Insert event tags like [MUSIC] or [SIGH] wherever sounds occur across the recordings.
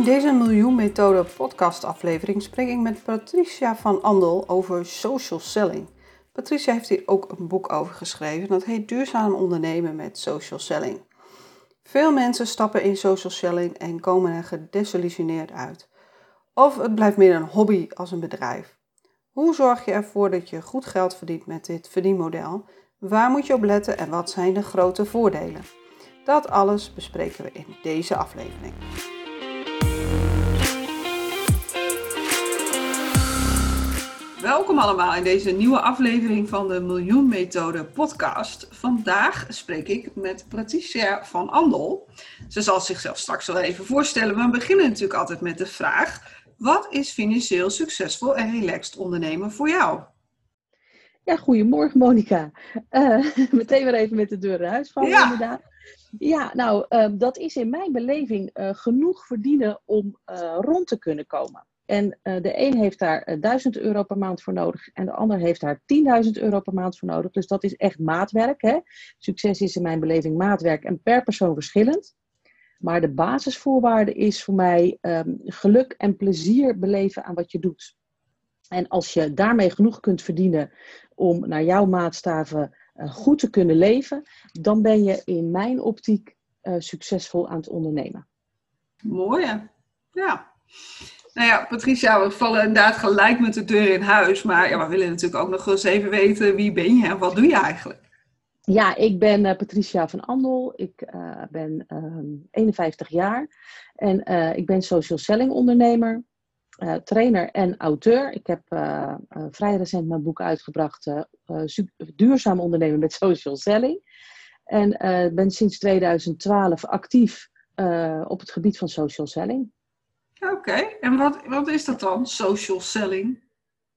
In deze Miljoen Methode podcast aflevering spreek ik met Patricia van Andel over social selling. Patricia heeft hier ook een boek over geschreven dat heet Duurzaam ondernemen met social selling. Veel mensen stappen in social selling en komen er gedesillusioneerd uit. Of het blijft meer een hobby als een bedrijf. Hoe zorg je ervoor dat je goed geld verdient met dit verdienmodel? Waar moet je op letten en wat zijn de grote voordelen? Dat alles bespreken we in deze aflevering. Welkom allemaal in deze nieuwe aflevering van de Miljoen Methode podcast. Vandaag spreek ik met Patricia van Andel. Ze zal zichzelf straks wel even voorstellen, maar we beginnen natuurlijk altijd met de vraag: wat is financieel succesvol en relaxed ondernemen voor jou? Ja, goedemorgen Monika. Uh, [LAUGHS] meteen weer even met de deur naar huis vallen ja. inderdaad. Ja, nou, uh, dat is in mijn beleving uh, genoeg verdienen om rond te kunnen komen. En uh, de een heeft daar uh, eh, 1000 euro per maand voor nodig en de ander heeft daar 10.000 euro per maand voor nodig. Dus dat is echt maatwerk. Hè? Succes is in mijn beleving maatwerk en per persoon verschillend. Maar de basisvoorwaarde is voor mij um, geluk en plezier beleven aan wat je doet. En als je daarmee genoeg kunt verdienen om naar jouw maatstaven uh, goed te kunnen leven, dan ben je in mijn optiek succesvol aan het ondernemen. Mooi, ja. Nou ja, Patricia, we vallen inderdaad gelijk met de deur in huis. Maar ja, we willen natuurlijk ook nog eens even weten wie ben je en wat doe je eigenlijk? Ja, ik ben uh, Patricia van Andel. Ik uh, ben uh, ehm, 51 jaar en eh, ik ben social selling ondernemer, trainer en auteur. Ik heb vrij recent mijn boek uitgebracht, Duurzaam ondernemen met [LAUGHS] social selling. En ben sinds 2012 actief op het gebied van social selling. Oké, en wat, wat is dat dan, social selling?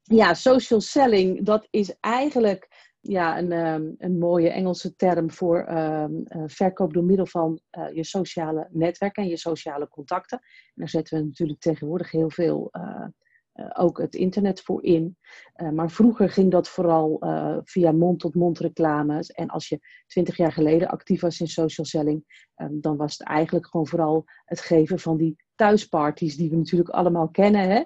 Ja, social selling, dat is eigenlijk ja, een, um, een mooie Engelse term voor um, uh, verkoop door middel van uh, je sociale netwerk en je sociale contacten. En daar zetten we natuurlijk tegenwoordig heel veel uh, ook het internet voor in. Maar vroeger ging dat vooral via mond-tot-mond reclames. En als je twintig jaar geleden actief was in social selling, um, dan was het eigenlijk gewoon vooral het geven van die thuisparties, die we natuurlijk allemaal kennen. Hè?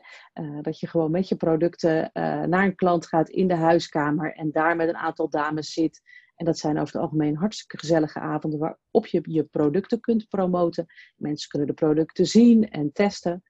dat je gewoon met je producten naar een klant gaat in de huiskamer en daar met een aantal dames zit. En dat zijn over het algemeen hartstikke gezellige avonden waarop je je producten kunt promoten. Mensen kunnen de producten zien en testen.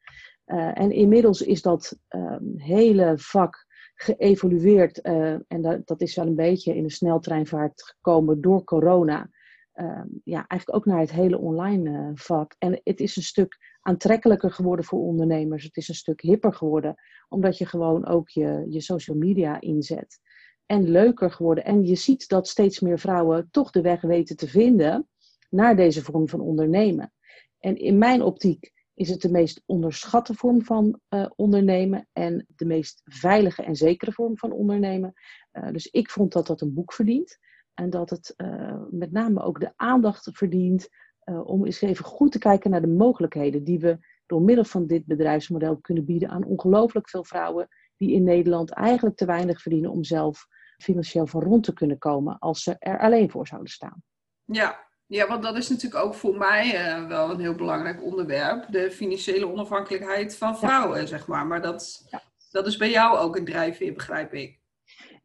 Uh, en inmiddels is dat um, hele vak geëvolueerd. En dat, dat, is wel een beetje in de sneltreinvaart gekomen door corona. Uh, ja, eigenlijk ook naar het hele online vak. En het is een stuk aantrekkelijker geworden voor ondernemers. Het is een stuk hipper geworden, omdat je gewoon ook je, je social media inzet. En leuker geworden. En je ziet dat steeds meer vrouwen toch de weg weten te vinden naar deze vorm van ondernemen. En in mijn optiek is het de meest onderschatte vorm van uh, ondernemen en de meest veilige en zekere vorm van ondernemen. Uh, dus ik vond dat dat een boek verdient en dat het uh, met name ook de aandacht verdient om eens even goed te kijken naar de mogelijkheden die we door middel van dit bedrijfsmodel kunnen bieden aan ongelooflijk veel vrouwen die in Nederland eigenlijk te weinig verdienen om zelf financieel van rond te kunnen komen als ze er alleen voor zouden staan. Ja, ja, want dat is natuurlijk ook voor mij uh, wel een heel belangrijk onderwerp. De financiële onafhankelijkheid van vrouwen, ja. zeg maar. Maar dat, ja. dat is bij jou ook een drijfveer, begrijp ik.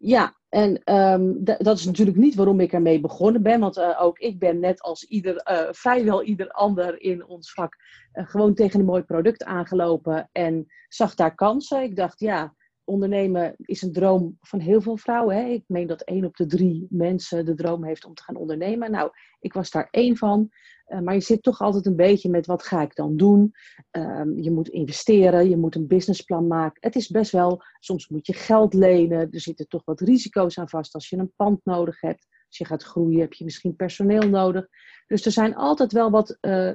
Ja, en um, dat is natuurlijk niet waarom ik ermee begonnen ben. Want uh, ook ik ben net als ieder, uh, vrijwel ieder ander in ons vak gewoon tegen een mooi product aangelopen. En zag daar kansen. Ik dacht, ja, ondernemen is een droom van heel veel vrouwen. Hè? Ik meen dat één op de drie mensen de droom heeft om te gaan ondernemen. Nou, ik was daar één van. Uh, maar je zit toch altijd een beetje met wat ga ik dan doen? Um, je moet investeren, je moet een businessplan maken. Het is best wel, soms moet je geld lenen. Er zitten toch wat risico's aan vast als je een pand nodig hebt. Als je gaat groeien heb je misschien personeel nodig. Dus er zijn altijd wel wat uh,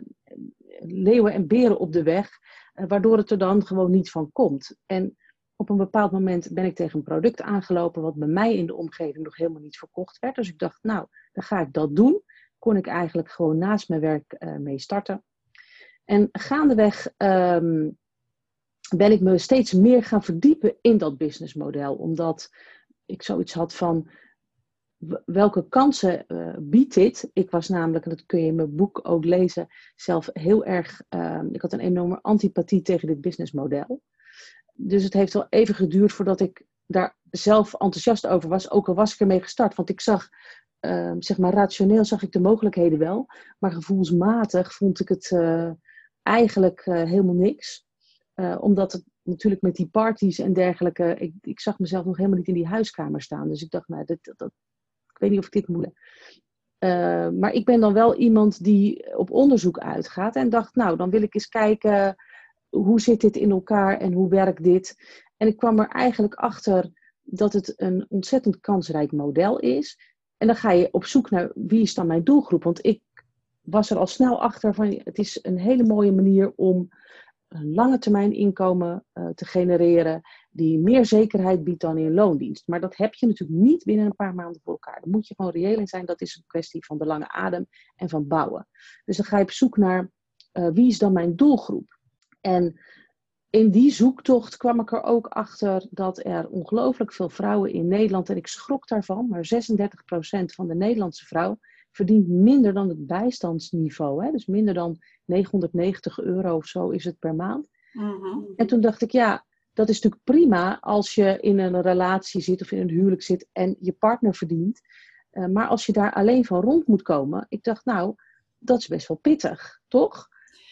leeuwen en beren op de weg. Uh, waardoor het er dan gewoon niet van komt. En op een bepaald moment ben ik tegen een product aangelopen wat bij mij in de omgeving nog helemaal niet verkocht werd. Dus ik dacht, nou, dan ga ik dat doen. Kon ik eigenlijk gewoon naast mijn werk uh, mee starten. En gaandeweg um, ben ik me steeds meer gaan verdiepen in dat businessmodel. Omdat ik zoiets had van, welke kansen uh, biedt dit? Ik was namelijk, en dat kun je in mijn boek ook lezen, zelf heel erg, uh, ik had een enorme antipathie tegen dit businessmodel. Dus het heeft wel even geduurd voordat ik daar zelf enthousiast over was, ook al was ik ermee gestart. Want ik zag, uh, zeg maar rationeel zag ik de mogelijkheden wel, maar gevoelsmatig vond ik het uh, eigenlijk helemaal niks. omdat het natuurlijk met die parties en dergelijke, ik, ik zag mezelf nog helemaal niet in die huiskamer staan. Dus ik dacht, nou, dat, dat, ik weet niet of ik dit moet. Uh, maar ik ben dan wel iemand die op onderzoek uitgaat en dacht, nou, dan wil ik eens kijken hoe zit dit in elkaar en hoe werkt dit. En ik kwam er eigenlijk achter dat het een ontzettend kansrijk model is. En dan ga je op zoek naar wie is dan mijn doelgroep. Want ik was er al snel achter van het is een hele mooie manier om een lange termijn inkomen uh, te genereren die meer zekerheid biedt dan in loondienst. Maar dat heb je natuurlijk niet binnen een paar maanden voor elkaar. Daar moet je gewoon reëel in zijn. Dat is een kwestie van de lange adem en van bouwen. Dus dan ga je op zoek naar uh, wie is dan mijn doelgroep. En in die zoektocht kwam ik er ook achter dat er ongelooflijk veel vrouwen in Nederland, en ik schrok daarvan, maar 36% van de Nederlandse vrouw verdient minder dan het bijstandsniveau. Hè? Dus minder dan 990 euro of zo is het per maand. Mm-hmm. En toen dacht ik, ja, dat is natuurlijk prima als je in een relatie zit of in een huwelijk zit en je partner verdient. Uh, maar als je daar alleen van rond moet komen, ik dacht, nou, dat is best wel pittig, toch?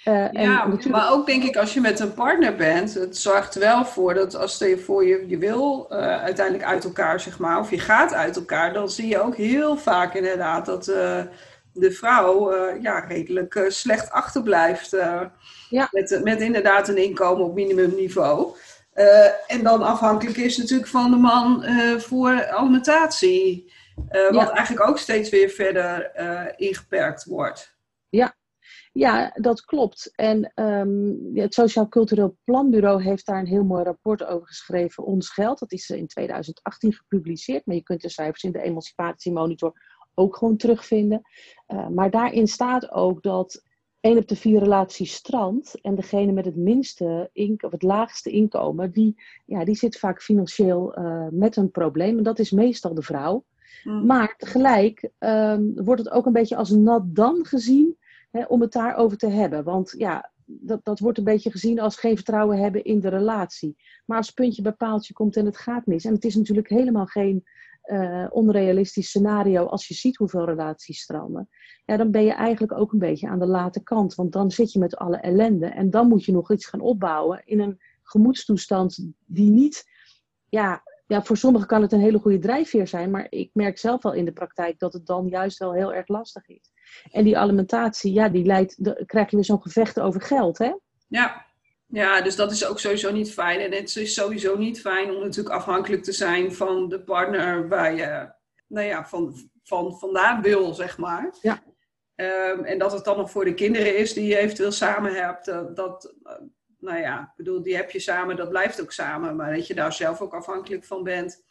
Uh, ja, en natuurlijk... maar ook denk ik als je met een partner bent, het zorgt er wel voor dat als je voor je, je wil uh, uiteindelijk uit elkaar, zeg maar, of je gaat uit elkaar, dan zie je ook heel vaak inderdaad dat de vrouw ja, redelijk slecht achterblijft. Ja. Met, met inderdaad een inkomen op minimumniveau. En dan afhankelijk is natuurlijk van de man voor alimentatie. Wat eigenlijk ook steeds weer verder ingeperkt wordt. Ja. Ja, dat klopt. En um, het Sociaal Cultureel Planbureau heeft daar een heel mooi rapport over geschreven. Ons geld, dat is in 2018 gepubliceerd. Maar je kunt de cijfers in de Emancipatiemonitor ook gewoon terugvinden. maar daarin staat ook dat één op de vier relaties strandt. En degene met het minste of het laagste inkomen, die, ja, die zit vaak financieel uh, met een probleem. En dat is meestal de vrouw. Mm. Maar tegelijk um, wordt het ook een beetje als nat dan gezien om het daarover te hebben. Want ja, dat, dat wordt een beetje gezien als geen vertrouwen hebben in de relatie. Maar als puntje bij paaltje komt en het gaat mis. En het is natuurlijk helemaal geen uh, onrealistisch scenario als je ziet hoeveel relaties stranden, ja, dan ben je eigenlijk ook een beetje aan de late kant. Want dan zit je met alle ellende en dan moet je nog iets gaan opbouwen in een gemoedstoestand die niet, ja, ja, voor sommigen kan het een hele goede drijfveer zijn, maar ik merk zelf wel in de praktijk dat het dan juist wel heel erg lastig is. En die alimentatie, ja, die leidt, de, krijg je weer zo'n gevecht over geld, hè? Ja, ja, dus dat is ook sowieso niet fijn. En het is sowieso niet fijn om natuurlijk afhankelijk te zijn van de partner waar je nou ja, van, van vandaan wil, zeg maar. Ja. Um, en dat het dan nog voor de kinderen is die je eventueel samen hebt. Dat, dat, nou ja, ik bedoel, die heb je samen, dat blijft ook samen. Maar dat je daar zelf ook afhankelijk van bent,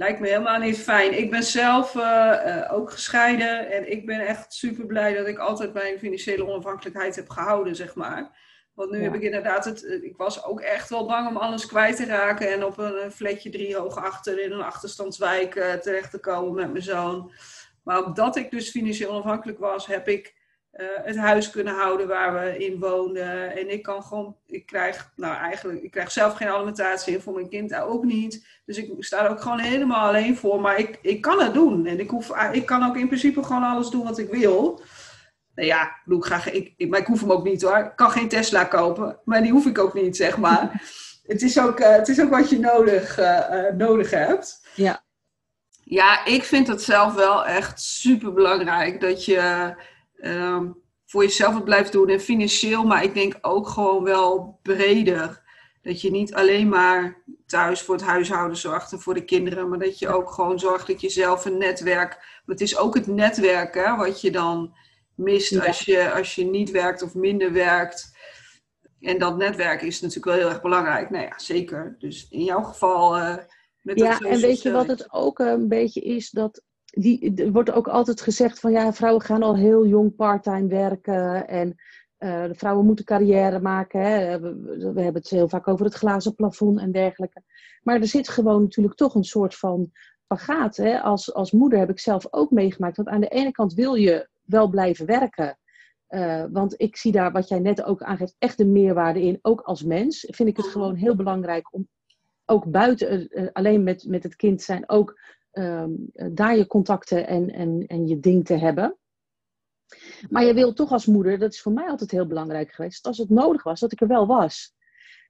lijkt me helemaal niet fijn. Ik ben zelf uh, uh, ook gescheiden en ik ben echt super blij dat ik altijd mijn financiële onafhankelijkheid heb gehouden, zeg maar. Want nu heb ik inderdaad het. Eh, ik was ook echt wel bang om alles kwijt te raken. En op een fletje drie hoog achter in een achterstandswijk uh, terecht te komen met mijn zoon. Maar omdat ik dus financieel onafhankelijk was, heb ik uh, het huis kunnen houden waar we in woonden. En ik kan gewoon. Ik krijg, nou eigenlijk, ik krijg zelf geen alimentatie en voor mijn kind ook niet. Dus ik sta er ook gewoon helemaal alleen voor. Maar ik, ik kan het doen. En ik, hoef, ik kan ook in principe gewoon alles doen wat ik wil. Nou ja, ik, bedoel, ik, ik, maar ik hoef hem ook niet hoor. Ik kan geen Tesla kopen, maar die hoef ik ook niet, zeg maar. [LAUGHS] het, is ook, uh, het is ook wat je nodig, uh, nodig hebt. Ja. Ja, ik vind het zelf wel echt super belangrijk dat je um, voor jezelf het blijft doen en financieel, maar ik denk ook gewoon wel breder. Dat je niet alleen maar thuis voor het huishouden zorgt en voor de kinderen, maar dat je ook gewoon zorgt dat je zelf een netwerk. Maar het is ook het netwerk hè, wat je dan mist als, je, als je niet werkt of minder werkt. En dat netwerk is natuurlijk wel heel erg belangrijk. Nou ja, zeker. Dus in jouw geval. Uh, met ja, en weet je wat het ook een beetje is? Dat die, er wordt ook altijd gezegd van ja, vrouwen gaan al heel jong parttime werken. En uh, de vrouwen moeten carrière maken. Hè. We, we, hebben het heel vaak over het glazen plafond en dergelijke. Maar er zit gewoon natuurlijk toch een soort van pagaat. Hè. Als, als moeder heb ik zelf ook meegemaakt. Want aan de ene kant wil je wel blijven werken. Uh, want ik zie daar, wat jij net ook aangeeft, echt een meerwaarde in. Ook als mens vind ik het gewoon heel belangrijk om ook buiten uh, alleen met, met het kind zijn, ook um, daar je contacten en, en, en je ding te hebben. Maar je wil toch als moeder, dat is voor mij altijd heel belangrijk geweest, als het nodig was, dat ik er wel was.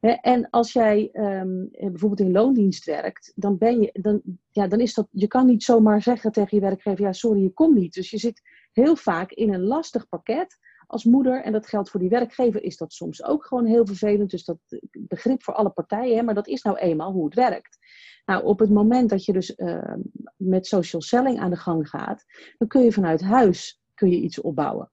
En als jij um, bijvoorbeeld in loondienst werkt, dan ben je, dan, ja, dan is dat, je kan niet zomaar zeggen tegen je werkgever, ja sorry, je komt niet. Dus je zit heel vaak in een lastig pakket als moeder. En dat geldt voor die werkgever, is dat soms ook gewoon heel vervelend. Dus dat begrip voor alle partijen, hè, maar dat is nou eenmaal hoe het werkt. Nou, op het moment dat je dus uh, met social selling aan de gang gaat, dan kun je vanuit huis kun je iets opbouwen.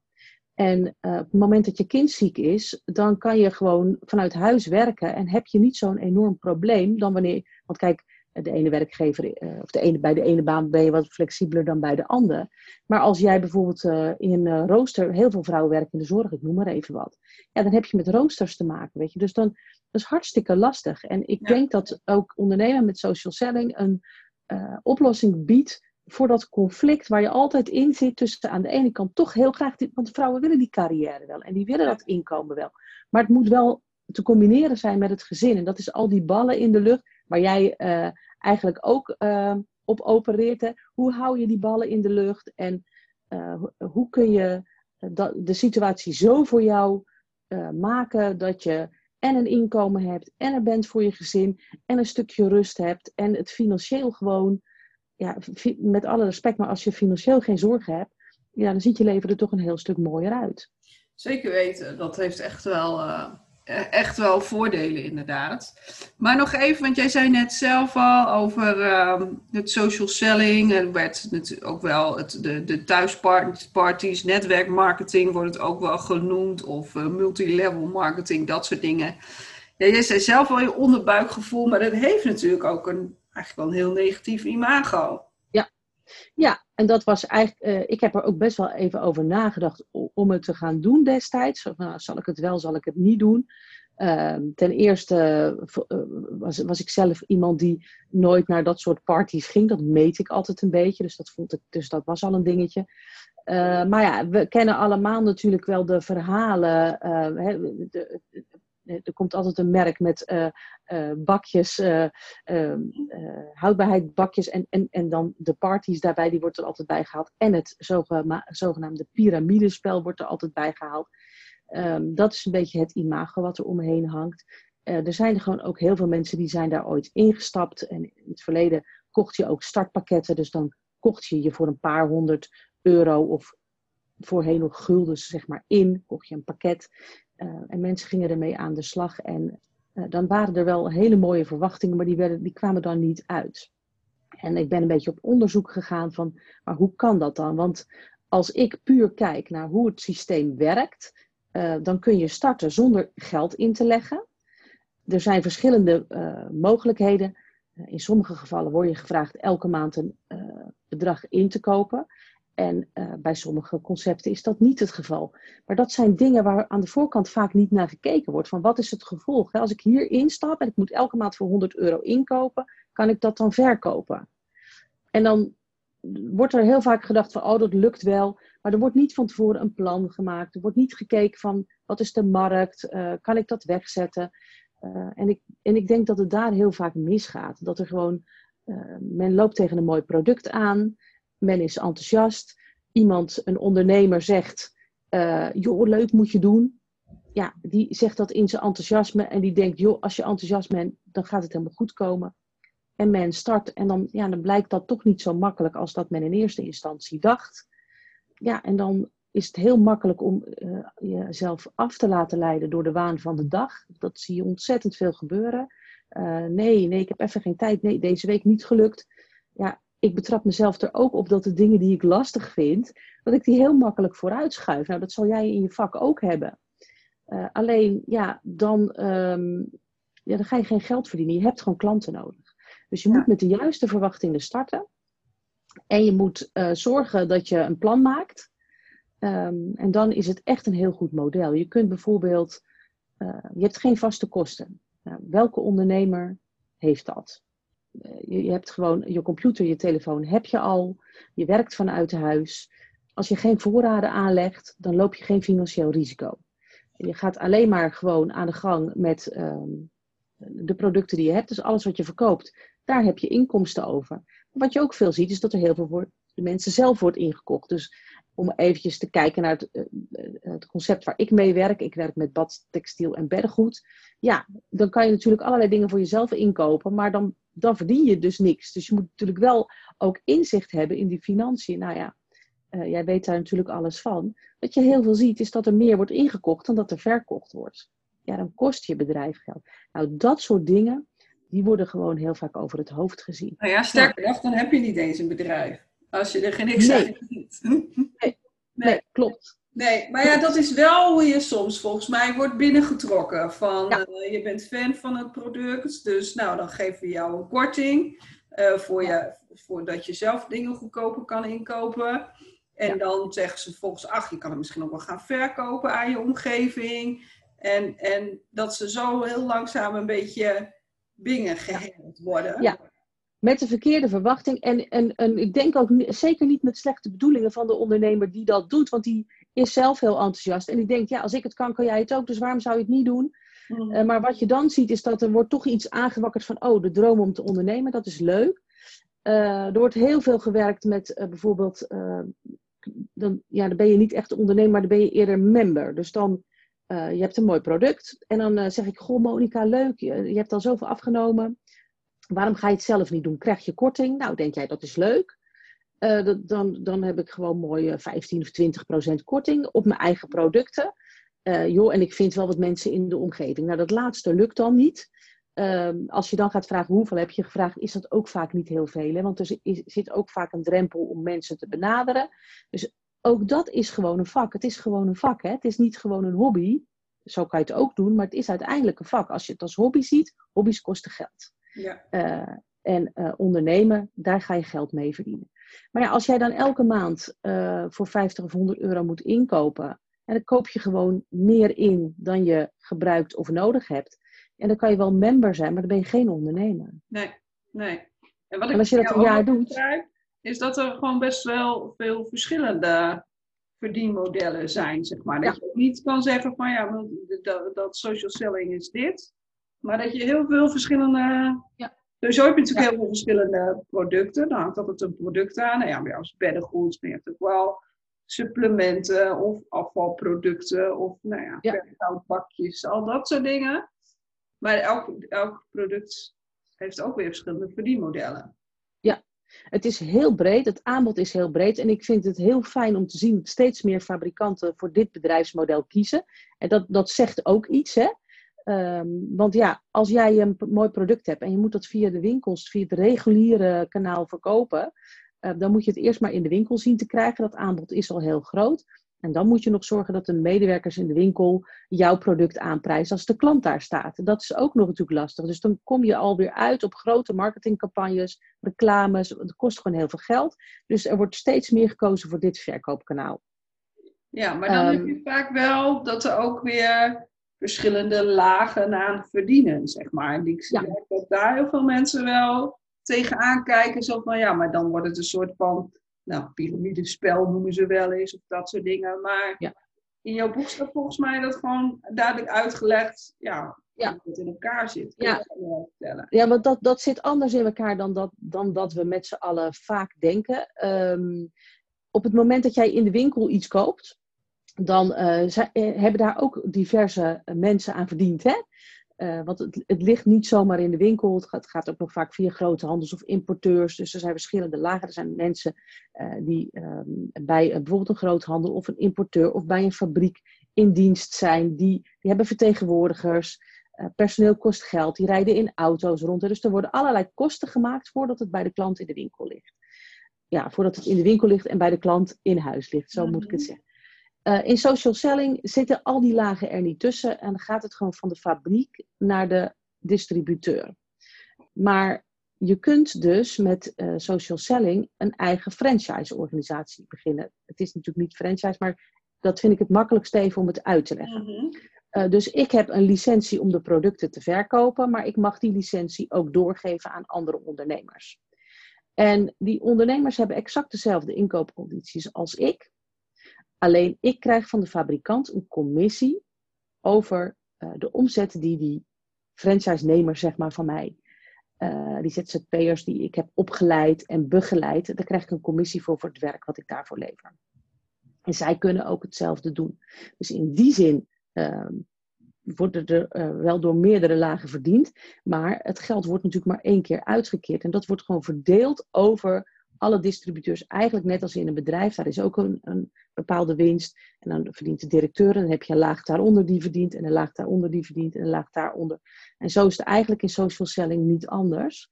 En uh, op het moment dat je kind ziek is, dan kan je gewoon vanuit huis werken en heb je niet zo'n enorm probleem dan wanneer. Want kijk, de ene werkgever, uh, of de ene, bij de ene baan ben je wat flexibeler dan bij de andere. Maar als jij bijvoorbeeld uh, in een rooster, heel veel vrouwen werken in de zorg, ik noem maar even wat. Ja, dan heb je met roosters te maken, weet je. Dus dan, dat is hartstikke lastig. En ik denk dat ook ondernemen met social selling een uh, oplossing biedt voor dat conflict waar je altijd in zit tussen aan de ene kant toch heel graag, want vrouwen willen die carrière wel en die willen dat inkomen wel. Maar het moet wel te combineren zijn met het gezin. En dat is al die ballen in de lucht waar jij uh, eigenlijk ook uh, op opereert. Hè. Hoe hou je die ballen in de lucht en uh, hoe kun je de situatie zo voor jou maken dat je en een inkomen hebt en er bent voor je gezin en een stukje rust hebt en het financieel gewoon, ja, met alle respect, maar als je financieel geen zorgen hebt, ja, dan ziet je leven er toch een heel stuk mooier uit. Zeker weten, dat heeft echt wel, echt wel voordelen inderdaad. Maar nog even, want jij zei net zelf al over uh, het social selling. Er werd natuurlijk ook wel het, de, de thuisparties, netwerkmarketing wordt het ook wel genoemd. Of uh, multilevel marketing, dat soort dingen. Ja, jij zei zelf al je onderbuikgevoel, maar dat heeft natuurlijk ook een, eigenlijk wel een heel negatief imago. Ja, ja en dat was eigenlijk, uh, ik heb er ook best wel even over nagedacht om het te gaan doen destijds. Nou, zal ik het wel, zal ik het niet doen? Uh, ten eerste uh, was, was ik zelf iemand die nooit naar dat soort parties ging. Dat meet ik altijd een beetje, dus dat, vond ik, dus dat was al een dingetje. Maar ja, we kennen allemaal natuurlijk wel de verhalen. Hè, de, er komt altijd een merk met uh, uh, bakjes, uh, houdbaarheidsbakjes en, en, en dan de parties daarbij, die wordt er altijd bij gehaald. En het zogenaamde piramidespel wordt er altijd bij gehaald. Um, dat is een beetje het imago wat er omheen hangt. er zijn gewoon ook heel veel mensen die zijn daar ooit ingestapt. En in het verleden kocht je ook startpakketten. Dus dan kocht je je voor een paar honderd euro of voorheen nog guldens zeg maar in. Kocht je een pakket. Uh, en mensen gingen ermee aan de slag. En uh, dan waren er wel hele mooie verwachtingen, maar die, werden, die kwamen dan niet uit. En ik ben een beetje op onderzoek gegaan van, maar hoe kan dat dan? Want als ik puur kijk naar hoe het systeem werkt, uh, dan kun je starten zonder geld in te leggen. Er zijn verschillende mogelijkheden. in sommige gevallen word je gevraagd elke maand een bedrag in te kopen. En uh, bij sommige concepten is dat niet het geval. Maar dat zijn dingen waar aan de voorkant vaak niet naar gekeken wordt. Van wat is het gevolg? Als ik hier instap en ik moet elke maand voor 100 euro inkopen, kan ik dat dan verkopen? En dan wordt er heel vaak gedacht van, oh dat lukt wel. Maar er wordt niet van tevoren een plan gemaakt. Er wordt niet gekeken van, wat is de markt? Uh, kan ik dat wegzetten? Uh, en, ik, en ik denk dat het daar heel vaak misgaat. Dat er gewoon, men loopt tegen een mooi product aan men is enthousiast. Iemand, een ondernemer zegt, uh, joh, leuk moet je doen. Ja, die zegt dat in zijn enthousiasme en die denkt, joh, als je enthousiast bent, dan gaat het helemaal goed komen. En men start en dan, ja, dan blijkt dat toch niet zo makkelijk als dat men in eerste instantie dacht. Ja, en dan is het heel makkelijk om uh, jezelf af te laten leiden door de waan van de dag. Dat zie je ontzettend veel gebeuren. Uh, nee, nee, ik heb even geen tijd. Nee, deze week niet gelukt. Ja, ik betrap mezelf er ook op dat de dingen die ik lastig vind, dat ik die heel makkelijk vooruit schuif. Nou, dat zal jij in je vak ook hebben. alleen, ja dan, ehm, ja, dan ga je geen geld verdienen. Je hebt gewoon klanten nodig. Dus je moet met de juiste verwachtingen starten. En je moet zorgen dat je een plan maakt. Ehm, en dan is het echt een heel goed model. Je kunt bijvoorbeeld, je hebt geen vaste kosten. Nou, welke ondernemer heeft dat? Eh, je, je, hebt gewoon je computer, je telefoon heb je al. Je werkt vanuit huis. Als je geen voorraden aanlegt, dan loop je geen financieel risico. Je gaat alleen maar gewoon aan de gang met ehm, de producten die je hebt. Dus alles wat je verkoopt, daar heb je inkomsten over. Wat je ook veel ziet, is dat er heel veel voor de mensen zelf wordt ingekocht. Dus om eventjes te kijken naar het, eh, het, concept waar ik mee werk. Ik werk met bad, textiel en beddengoed. Ja, dan kan je natuurlijk allerlei dingen voor jezelf inkopen, maar dan, dan verdien je dus niks. Dus je moet natuurlijk wel ook inzicht hebben in die financiën. Nou ja, uh, jij weet daar natuurlijk alles van. Wat je heel veel ziet, is dat er meer wordt ingekocht dan dat er verkocht wordt. Ja, dan kost je bedrijf geld. Nou, dat soort dingen, die worden gewoon heel vaak over het hoofd gezien. Nou ja, sterker nog, dan heb je niet eens een bedrijf. Als je er geen niks nee. aan ziet. Nee. [LAUGHS] nee, klopt. Nee, maar ja, dat is wel hoe je soms volgens mij wordt binnengetrokken. Van eh, je bent fan van het product, dus nou dan geven we jou een korting. Uh, voor je, voordat je zelf dingen goedkoper kan inkopen. En dan zeggen ze volgens, ach, je kan het misschien ook wel gaan verkopen aan je omgeving. En, en dat ze zo heel langzaam een beetje binnengeheeld worden. Ja, met de verkeerde verwachting. En, en, en ik denk ook zeker niet met slechte bedoelingen van de ondernemer die dat doet. Want die is zelf heel enthousiast. En die denkt, ja, als ik het kan, kan jij het ook. Dus waarom zou je het niet doen? Mm. Uh, maar wat je dan ziet, is dat er wordt toch iets aangewakkerd van... oh, de droom om te ondernemen, dat is leuk. Uh, er wordt heel veel gewerkt met uh, bijvoorbeeld... dan, ja, dan ben je niet echt ondernemer, maar dan ben je eerder member. Dus dan, je hebt een mooi product. En dan zeg ik, goh Monika, leuk. Je, je hebt al zoveel afgenomen. Waarom ga je het zelf niet doen? Krijg je korting? Nou, denk jij dat is leuk? Uh, dan, dan heb ik gewoon mooie 15 of 20 procent korting op mijn eigen producten. Uh, joh, en ik vind wel wat mensen in de omgeving. Nou, dat laatste lukt dan niet. Uh, als je dan gaat vragen hoeveel heb je gevraagd, is dat ook vaak niet heel veel. Hè? Want er zit ook vaak een drempel om mensen te benaderen. Dus ook dat is gewoon een vak. Het is gewoon een vak. Hè? Het is niet gewoon een hobby. Zo kan je het ook doen, maar het is uiteindelijk een vak. Als je het als hobby ziet, hobby's kosten geld. Ja. Uh, en ondernemen, daar ga je geld mee verdienen. Maar ja, als jij dan elke maand uh, voor 50 of 100 euro moet inkopen, en dan koop je gewoon meer in dan je gebruikt of nodig hebt. En dan kan je wel member zijn, maar dan ben je geen ondernemer. Nee, nee. En, wat ik als je dat een jaar doet. Is dat er gewoon best wel veel verschillende verdienmodellen zijn, zeg maar. Dat je niet kan zeggen van ja, dat, dat social selling is dit. Maar dat je heel veel verschillende. Ja. Dus heb je natuurlijk heel veel verschillende producten. Dan hangt altijd een product aan. Nou ja, bij als beddengoed, maar je hebt ook wel supplementen of afvalproducten of nou ja, ja. bakjes, al dat soort dingen. Maar elk, elk product heeft ook weer verschillende verdienmodellen. Ja, het is heel breed. Het aanbod is heel breed. En ik vind het heel fijn om te zien dat steeds meer fabrikanten voor dit bedrijfsmodel kiezen. En dat, dat zegt ook iets, hè? Um, want ja, als jij een mooi product hebt en je moet dat via de winkels, via het reguliere kanaal verkopen, uh, dan moet je het eerst maar in de winkel zien te krijgen. Dat aanbod is al heel groot. En dan moet je nog zorgen dat de medewerkers in de winkel jouw product aanprijzen als de klant daar staat. Dat is ook nog natuurlijk lastig. Dus dan kom je alweer uit op grote marketingcampagnes, reclames. Het kost gewoon heel veel geld. Dus er wordt steeds meer gekozen voor dit verkoopkanaal. Ja, maar dan um, heb je vaak wel dat er ook weer verschillende lagen aan verdienen, zeg maar. En ik zie ja. dat daar heel veel mensen wel tegenaan kijken. Zo van, ja, maar dan wordt het een soort van, nou, piramidespel noemen ze wel eens, of dat soort dingen. Maar ja. in jouw boek staat volgens mij dat gewoon duidelijk uitgelegd, ja, ja. hoe het in elkaar zit. ja, ja want dat, dat zit anders in elkaar dan dat, dan dat we met z'n allen vaak denken. Um, op het moment dat jij in de winkel iets koopt, dan uh, hebben daar ook diverse mensen aan verdiend. Hè? Uh, want het, het, ligt niet zomaar in de winkel. Het gaat, het gaat, ook nog vaak via grote handels of importeurs. Dus er zijn verschillende lagen. Er zijn mensen die um, bij bijvoorbeeld een groothandel of een importeur of bij een fabriek in dienst zijn. Die, die hebben vertegenwoordigers. personeel kost geld. Die rijden in auto's rond. Dus er worden allerlei kosten gemaakt voordat het bij de klant in de winkel ligt. Ja, voordat het in de winkel ligt en bij de klant in huis ligt. Zo moet ik het zeggen. Uh, in social selling zitten al die lagen er niet tussen en dan gaat het gewoon van de fabriek naar de distributeur. Maar je kunt dus met uh, social selling een eigen franchise-organisatie beginnen. Het is natuurlijk niet franchise, maar dat vind ik het makkelijkste even om het uit te leggen. Mm uh, dus ik heb een licentie om de producten te verkopen, maar ik mag die licentie ook doorgeven aan andere ondernemers. En die ondernemers hebben exact dezelfde inkoopcondities als ik. Alleen ik krijg van de fabrikant een commissie over uh, de omzet die die franchise-nemer zeg maar, van mij, uh, die ZZP'ers die ik heb opgeleid en begeleid, daar krijg ik een commissie voor voor het werk wat ik daarvoor lever. En zij kunnen ook hetzelfde doen. Dus in die zin uh, worden er uh, wel door meerdere lagen verdiend. Maar het geld wordt natuurlijk maar één keer uitgekeerd. En dat wordt gewoon verdeeld over alle distributeurs. Eigenlijk net als in een bedrijf. Daar is ook een, een bepaalde winst. En dan verdient de directeur. En dan heb je een laag daaronder die verdient. En een laag daaronder die verdient. En een laag daaronder. En zo is het eigenlijk in social selling niet anders.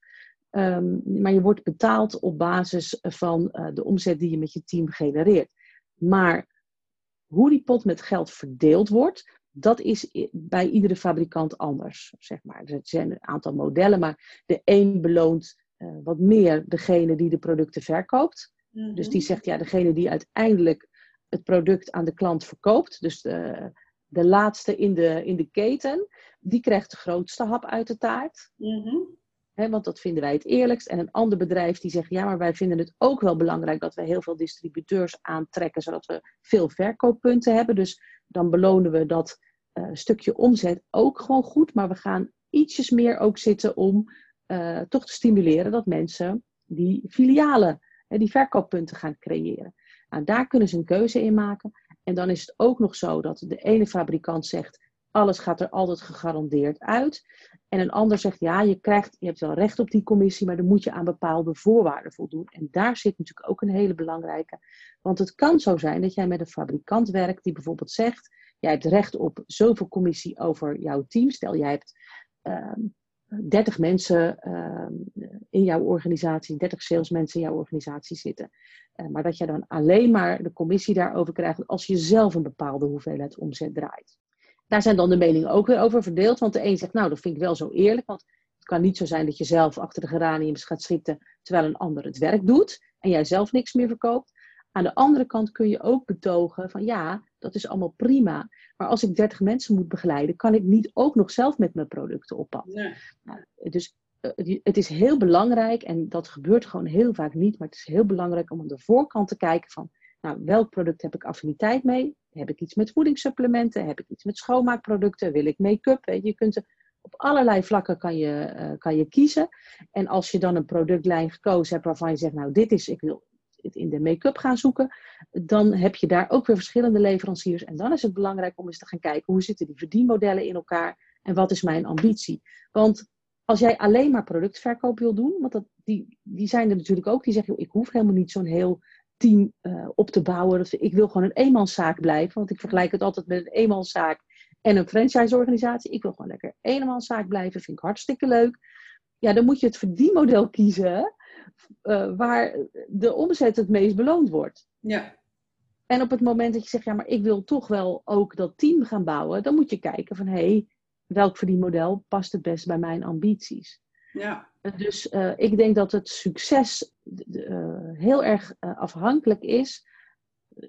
Um, maar je wordt betaald op basis van uh, de omzet die je met je team genereert. Maar hoe die pot met geld verdeeld wordt, dat is bij iedere fabrikant anders. Zeg maar. Er zijn een aantal modellen, maar de een beloont uh, wat meer degene die de producten verkoopt. Mm-hmm. Dus die zegt, ja, degene die uiteindelijk het product aan de klant verkoopt, dus de, de laatste in de, in de keten, die krijgt de grootste hap uit de taart. Mm-hmm want dat vinden wij het eerlijkst. En een ander bedrijf die zegt, ja, maar wij vinden het ook wel belangrijk dat we heel veel distributeurs aantrekken, zodat we veel verkooppunten hebben. Dus dan belonen we dat uh, stukje omzet ook gewoon goed. Maar we gaan ietsjes meer ook zitten om uh, toch te stimuleren dat mensen die filialen, die verkooppunten gaan creëren. Nou, daar kunnen ze een keuze in maken. En dan is het ook nog zo dat de ene fabrikant zegt, alles gaat er altijd gegarandeerd uit. En een ander zegt, ja, je, krijgt, je hebt wel recht op die commissie, maar dan moet je aan bepaalde voorwaarden voldoen. En daar zit natuurlijk ook een hele belangrijke. Want het kan zo zijn dat jij met een fabrikant werkt die bijvoorbeeld zegt, jij hebt recht op zoveel commissie over jouw team. Stel, jij hebt ehm, 30 mensen uh, in jouw organisatie, 30 salesmensen in jouw organisatie zitten. Uh, maar dat jij dan alleen maar de commissie daarover krijgt als je zelf een bepaalde hoeveelheid omzet draait. Daar zijn dan de meningen ook weer over verdeeld. Want de een zegt, nou, dat vind ik wel zo eerlijk. Want het kan niet zo zijn dat je zelf achter de geraniums gaat zitten terwijl een ander het werk doet en jij zelf niks meer verkoopt. Aan de andere kant kun je ook betogen van ja, dat is allemaal prima. Maar als ik 30 mensen moet begeleiden, kan ik niet ook nog zelf met mijn producten op pad. Nou, dus eh, het is heel belangrijk, en dat gebeurt gewoon heel vaak niet, maar het is heel belangrijk om aan de voorkant te kijken van nou, welk product heb ik affiniteit mee? Heb ik iets met voedingssupplementen? Heb ik iets met schoonmaakproducten? Wil ik make-up? Je kunt op allerlei vlakken kan je, uh, kan je kiezen. En als je dan een productlijn gekozen hebt waarvan je zegt, nou dit is, ik wil in de make-up gaan zoeken, dan heb je daar ook weer verschillende leveranciers. En dan is het belangrijk om eens te gaan kijken hoe zitten die verdienmodellen in elkaar en wat is mijn ambitie. Want als jij alleen maar productverkoop wil doen, want dat, die, die zijn er natuurlijk ook, die zeggen, ik hoef helemaal niet zo'n heel team uh, op te bouwen. Ik wil gewoon een eenmanszaak blijven, want ik vergelijk het altijd met een eenmanszaak en een franchiseorganisatie. Ik wil gewoon lekker eenmanszaak blijven, vind ik hartstikke leuk. Ja, dan moet je het verdienmodel kiezen uh, waar de omzet het meest beloond wordt. Ja. En op het moment dat je zegt, ja, maar ik wil toch wel ook dat team gaan bouwen, dan moet je kijken van, hé, hey, welk verdienmodel past het best bij mijn ambities? Ja. Dus uh, ik denk dat het succes uh, heel erg afhankelijk is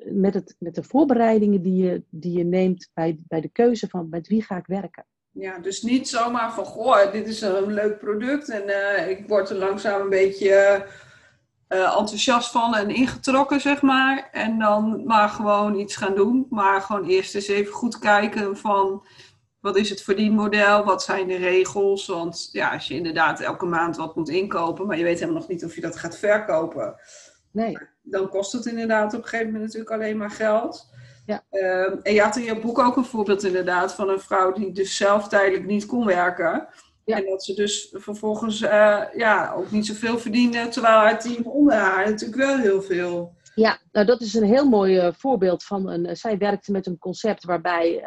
met, het, met de voorbereidingen die je, die je neemt bij, bij de keuze van met wie ga ik werken. Ja, dus niet zomaar van, goh, dit is een leuk product en ik word er langzaam een beetje enthousiast van en ingetrokken, zeg maar. En dan maar gewoon iets gaan doen. Maar gewoon eerst eens even goed kijken van wat is het verdienmodel? Wat zijn de regels? Want ja, als je inderdaad elke maand wat moet inkopen, maar je weet helemaal nog niet of je dat gaat verkopen. Nee. Dan kost het inderdaad op een gegeven moment natuurlijk alleen maar geld. Ja. Um, en je had in je boek ook een voorbeeld inderdaad van een vrouw die dus zelf tijdelijk niet kon werken. Ja. En dat ze dus vervolgens uh, ja, ook niet zoveel verdiende, terwijl haar team onder haar natuurlijk wel heel veel. Ja, nou dat is een heel mooi uh, voorbeeld van een. Uh, zij werkte met een concept waarbij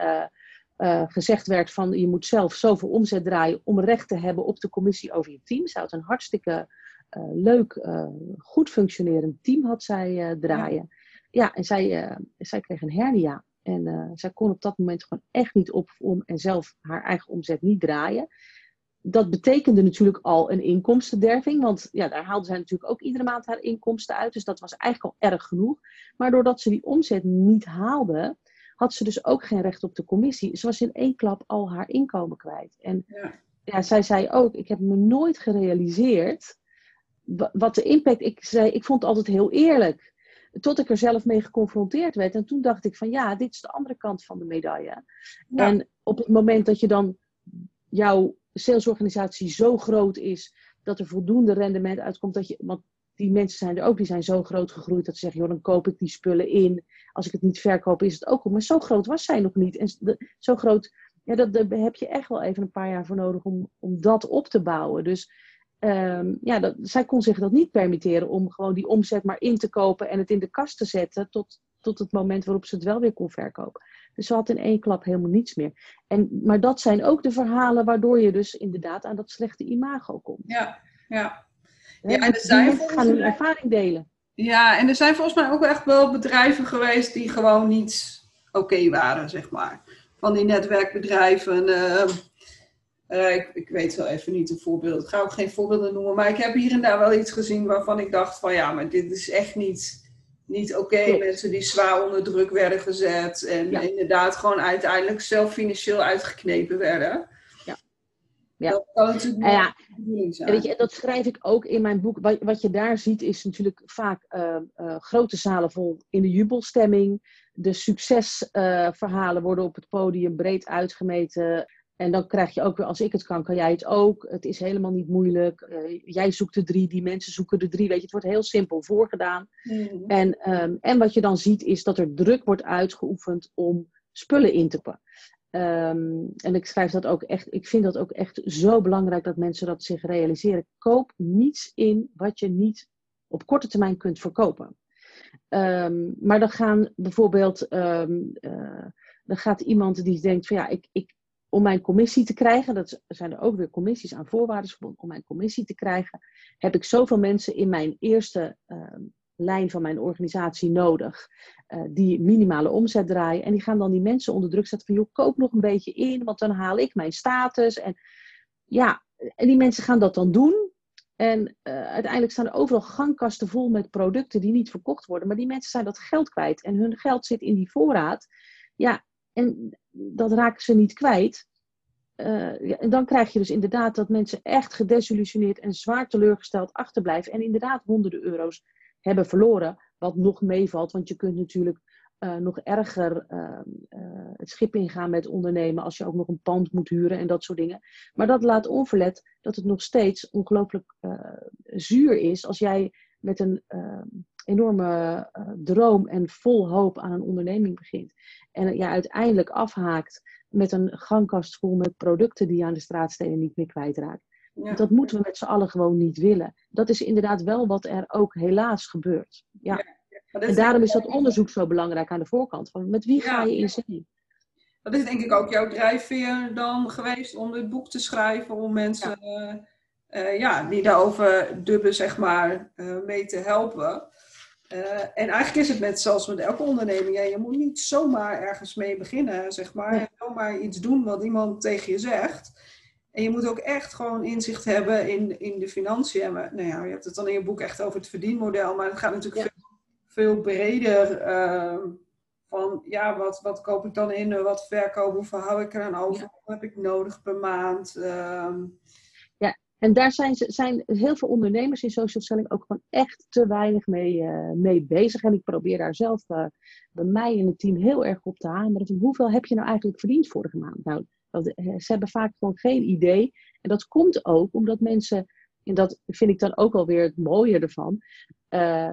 gezegd werd van je moet zelf zoveel omzet draaien om recht te hebben op de commissie over je team. Zij had een hartstikke leuk, goed functionerend team had zij draaien. Ja, ja en zij, zij kreeg een hernia. En uh, zij kon op dat moment gewoon echt niet op om en zelf haar eigen omzet niet draaien. Dat betekende natuurlijk al een inkomstenderving, want ja, daar haalde zij natuurlijk ook iedere maand haar inkomsten uit. Dus dat was eigenlijk al erg genoeg. Maar doordat ze die omzet niet haalde, had ze dus ook geen recht op de commissie. Ze was in één klap al haar inkomen kwijt. En ja. ja zij zei ook, ik heb me nooit gerealiseerd wat de impact, ik zei, ik vond het altijd heel eerlijk. Tot ik er zelf mee geconfronteerd werd. En toen dacht ik van ja, dit is de andere kant van de medaille. En op het moment dat je dan jouw salesorganisatie zo groot is dat er voldoende rendement uitkomt, dat je, want die mensen zijn er ook, die zijn zo groot gegroeid dat ze zeggen, joh, dan koop ik die spullen in. Als ik het niet verkoop, is het ook goed. Maar zo groot was zij nog niet. En zo groot, ja, dat, daar heb je echt wel even een paar jaar voor nodig om, om dat op te bouwen. Dus um, ja, dat, zij kon zich dat niet permitteren om gewoon die omzet maar in te kopen en het in de kast te zetten tot, tot het moment waarop ze het wel weer kon verkopen. Dus ze had in één klap helemaal niets meer. En, maar dat zijn ook de verhalen waardoor je dus inderdaad aan dat slechte imago komt. Ja, ja. ja en er zijn gaan hun ervaring delen. Ja, en er zijn volgens mij ook echt wel bedrijven geweest die gewoon niet oké waren, zeg maar. Van die netwerkbedrijven. Uh, uh, ik, ik, weet wel even niet een voorbeeld. Ik ga ook geen voorbeelden noemen. Maar ik heb hier en daar wel iets gezien waarvan ik dacht van ja, maar dit is echt niet, niet oké. Mensen die zwaar onder druk werden gezet. En inderdaad gewoon uiteindelijk zelf financieel uitgeknepen werden. Ja. ja. Dat kan natuurlijk ja, niet zijn. Weet je, dat schrijf ik ook in mijn boek. Wat, wat je daar ziet is natuurlijk vaak uh, uh, grote zalen vol in de jubelstemming. De succesverhalen worden op het podium breed uitgemeten. En dan krijg je ook weer, als ik het kan, kan jij het ook. Het is helemaal niet moeilijk. Uh, jij zoekt de drie, die mensen zoeken de drie. Weet je, het wordt heel simpel voorgedaan. Mm. En, um, en wat je dan ziet, is dat er druk wordt uitgeoefend om spullen in te pakken. Um, en ik schrijf dat ook echt, ik vind dat ook echt zo belangrijk dat mensen dat zich realiseren. Koop niets in wat je niet op korte termijn kunt verkopen. Um, maar dan gaan bijvoorbeeld, uh, dan gaat iemand die denkt van ja, ik, ik, om mijn commissie te krijgen, dat zijn er ook weer commissies aan voorwaarden om mijn commissie te krijgen, heb ik zoveel mensen in mijn eerste uh, lijn van mijn organisatie nodig, uh, die minimale omzet draaien. En die gaan dan die mensen onder druk zetten van, joh, koop nog een beetje in, want dan haal ik mijn status. En ja, en die mensen gaan dat dan doen. En uh, uiteindelijk staan er overal gangkasten vol met producten die niet verkocht worden. Maar die mensen zijn dat geld kwijt. En hun geld zit in die voorraad. Ja, en dat raken ze niet kwijt. Uh, en dan krijg je dus inderdaad dat mensen echt gedesillusioneerd en zwaar teleurgesteld achterblijven. En inderdaad honderden euro's hebben verloren. Wat nog meevalt, want je kunt natuurlijk uh, nog erger uh, het schip ingaan met ondernemen als je ook nog een pand moet huren en dat soort dingen. Maar dat laat onverlet dat het nog steeds ongelooflijk zuur is als jij met een enorme droom en vol hoop aan een onderneming begint. En ja, uiteindelijk afhaakt met een gangkast vol met producten die je aan de straatstenen niet meer kwijtraakt. Ja. Dat moeten we met z'n allen gewoon niet willen. Dat is inderdaad wel wat er ook helaas gebeurt. Ja. ja en daarom is dat onderzoek zo belangrijk aan de voorkant. Van met wie ga je in zee? Dat is denk ik ook jouw drijfveer dan geweest om dit boek te schrijven. Om mensen ja. Uh, ja, die daarover dubben, zeg maar, uh, mee te helpen. Uh, en eigenlijk is het net zoals met elke onderneming. Ja, je moet niet zomaar ergens mee beginnen, zeg maar. Nee. Zomaar iets doen wat iemand tegen je zegt. En je moet ook echt gewoon inzicht hebben in, in de financiën. Maar, nou ja, je hebt het dan in je boek echt over het verdienmodel. Maar het gaat natuurlijk veel, veel, breder. Uh, van ja, wat, wat koop ik dan in? Wat verkoop? Hoeveel hou ik er aan over? Ja. Wat heb ik nodig per maand? Uh, en daar zijn, zijn heel veel ondernemers in social selling ook gewoon echt te weinig mee, uh, mee bezig. En ik probeer daar zelf uh, bij mij in het team heel erg op te hameren. Hoeveel heb je nou eigenlijk verdiend vorige maand? Nou, dat, eh, ze hebben vaak gewoon geen idee. En dat komt ook omdat mensen, en dat vind ik dan ook alweer het mooie ervan.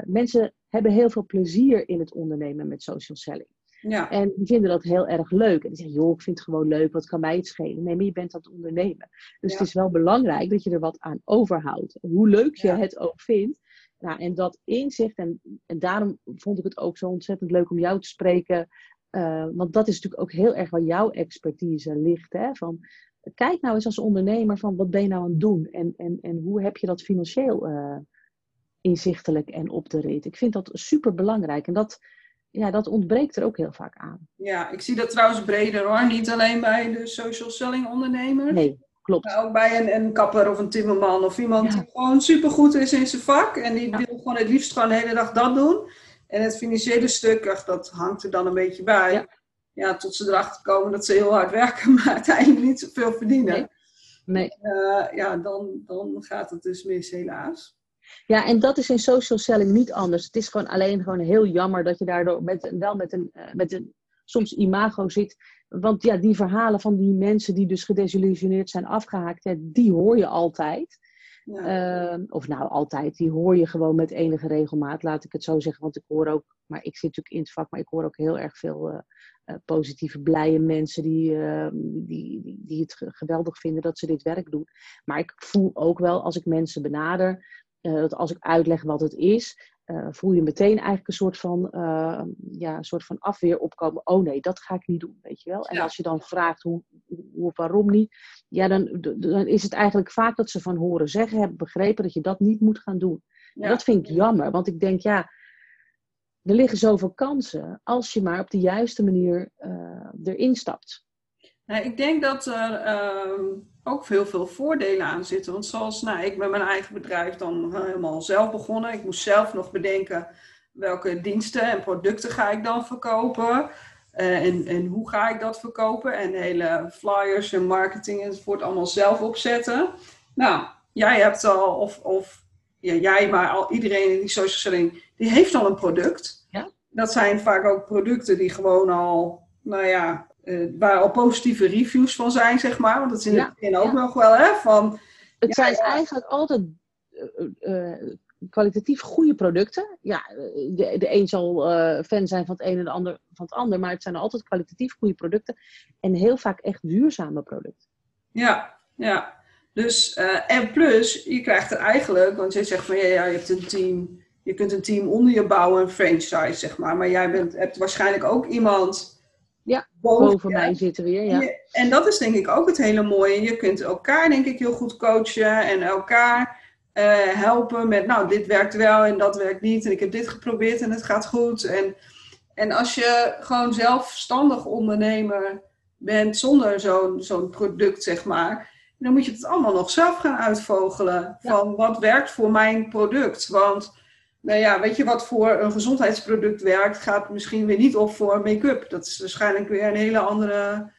Mensen hebben heel veel plezier in het ondernemen met social selling. Ja. En die vinden dat heel erg leuk. En die zeggen, joh, ik vind het gewoon leuk, wat kan mij het schelen? Nee, maar je bent aan het ondernemen. Dus het is wel belangrijk dat je er wat aan overhoudt. Hoe leuk je het ook vindt. Nou, en dat inzicht, en, en daarom vond ik het ook zo ontzettend leuk om jou te spreken. Uh, want dat is natuurlijk ook heel erg waar jouw expertise ligt. Hè? Van, kijk nou eens als ondernemer van wat ben je nou aan het doen? En, en, en hoe heb je dat financieel uh, inzichtelijk en op de rit? Ik vind dat super belangrijk. En dat, ja, dat ontbreekt er ook heel vaak aan. Ja, ik zie dat trouwens breder hoor. Niet alleen bij de social selling ondernemers. Nee, klopt. Maar ook bij een, een kapper of een timmerman of iemand Ja. die gewoon supergoed is in zijn vak. En die Ja. wil gewoon het liefst gewoon de hele dag dat doen. En het financiële stuk, ach, dat hangt er dan een beetje bij. Ja. Ja, tot ze erachter komen dat ze heel hard werken, [LAUGHS] maar uiteindelijk niet zoveel verdienen. Nee. Nee. Eh, ja, dan, dan gaat het dus mis, helaas. Ja, en dat is in social selling niet anders. Het is gewoon alleen gewoon heel jammer dat je daardoor met, wel met een, eh, met een soms imago zit. Want ja, die verhalen van die mensen die dus gedesillusioneerd zijn afgehaakt, ja, die hoor je altijd. Ja. Ehm, of nou, altijd, die hoor je gewoon met enige regelmaat, laat ik het zo zeggen. Want ik hoor ook, maar ik zit natuurlijk in het vak, maar ik hoor ook heel erg veel eh, eh, positieve, blije mensen die, ehm, die, die, die het ge- geweldig vinden dat ze dit werk doen. Maar ik voel ook wel als ik mensen benader, dat als ik uitleg wat het is, eh, voel je meteen eigenlijk een soort van, eh, ja, een soort van afweer opkomen. Oh nee, dat ga ik niet doen, weet je wel. En als je dan vraagt hoe, hoe waarom niet, ja, dan, dan is het eigenlijk vaak dat ze van horen zeggen, hebben begrepen dat je dat niet moet gaan doen. En dat vind ik jammer, want ik denk, ja, er liggen zoveel kansen als je maar op de juiste manier eh, erin stapt. Nou, ik denk dat er ehm, ook veel, veel voordelen aan zitten. Want zoals nou, ik met mijn eigen bedrijf dan helemaal zelf begonnen. Ik moest zelf nog bedenken welke diensten en producten ga ik dan verkopen. Eh, en, en hoe ga ik dat verkopen? En hele flyers en marketing enzovoort allemaal zelf opzetten. Nou, jij hebt al, of, of ja, jij, maar al iedereen in die social selling, die heeft al een product. Ja. Dat zijn vaak ook producten die gewoon al, nou ja, eh, waar al positieve reviews van zijn, zeg maar. Want dat is in Ja, het begin ook ja. nog wel, hè, van... Het Ja, zijn eigenlijk altijd eh, eh, kwalitatief goede producten. Ja, de, de een zal fan zijn van het een en de ander van het ander, maar het zijn altijd kwalitatief goede producten en heel vaak echt duurzame producten. Ja, ja. Dus, en plus, je krijgt er eigenlijk, want jij zegt van ja, ja, je hebt een team, je kunt een team onder je bouwen, een franchise, zeg maar. Maar jij bent, hebt waarschijnlijk ook iemand Ja, boven, mij zitten weer, En ja. je- En dat is denk ik ook het hele mooie. Je kunt elkaar denk ik heel goed coachen en elkaar eh, helpen met, nou, dit werkt wel en dat werkt niet. En ik heb dit geprobeerd en het gaat goed. En, en als je gewoon zelfstandig ondernemer bent zonder zo'n zo'n product, zeg maar, dan moet je het allemaal nog zelf gaan uitvogelen. Ja. Van wat werkt voor mijn product? Want, nou ja, weet je wat voor een gezondheidsproduct werkt, gaat misschien weer niet op voor make-up. Dat is waarschijnlijk weer een hele andere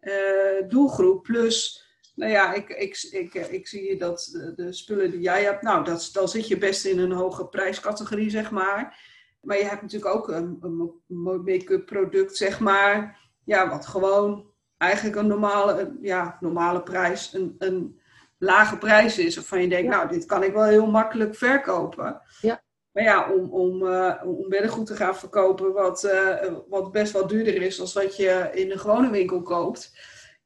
eh, doelgroep. Plus, nou ja, ik, ik, ik, ik zie dat de, de spullen die jij hebt, nou, dat, dan zit je best in een hoge prijscategorie, zeg maar. Maar je hebt natuurlijk ook een, een make-up product, zeg maar. Ja, wat gewoon eigenlijk een normale, ja, normale prijs, een, een lage prijs is. Waarvan je denkt, Ja. nou, dit kan ik wel heel makkelijk verkopen. Ja. Maar ja, om, om, eh, om beddengoed te gaan verkopen wat, eh, wat best wel duurder is dan wat je in een gewone winkel koopt,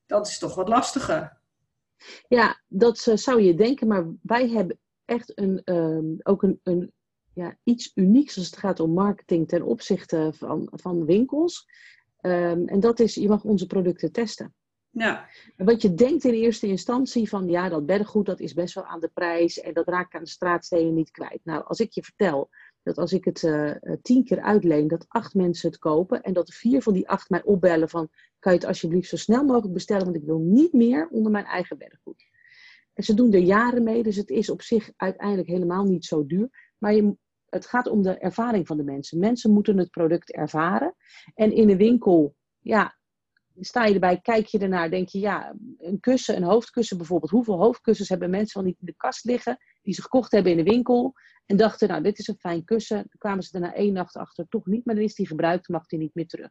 dat is toch wat lastiger. Ja, dat eh, zou je denken, maar wij hebben echt een, ehm, ook een, een, ja, iets unieks als het gaat om marketing ten opzichte van, van winkels. Ehm, en dat is, je mag onze producten testen. Ja, Wat je denkt in eerste instantie van, ja, dat beddengoed, dat is best wel aan de prijs en dat raak ik aan de straatstenen niet kwijt. Nou, als ik je vertel dat als ik het eh, eh, tien keer uitleen, dat acht mensen het kopen en dat vier van die acht mij opbellen van, kan je het alsjeblieft zo snel mogelijk bestellen, want ik wil niet meer onder mijn eigen beddengoed. En ze doen er jaren mee, dus het is op zich uiteindelijk helemaal niet zo duur. Maar je, het gaat om de ervaring van de mensen. Mensen moeten het product ervaren. En in een winkel, ja, sta je erbij, kijk je ernaar, denk je, ja, een kussen, een hoofdkussen bijvoorbeeld. Hoeveel hoofdkussens hebben mensen wel niet in de kast liggen, die ze gekocht hebben in de winkel en dachten, nou, dit is een fijn kussen. Dan kwamen ze er na één nacht achter, toch niet, maar dan is die gebruikt, mag die niet meer terug.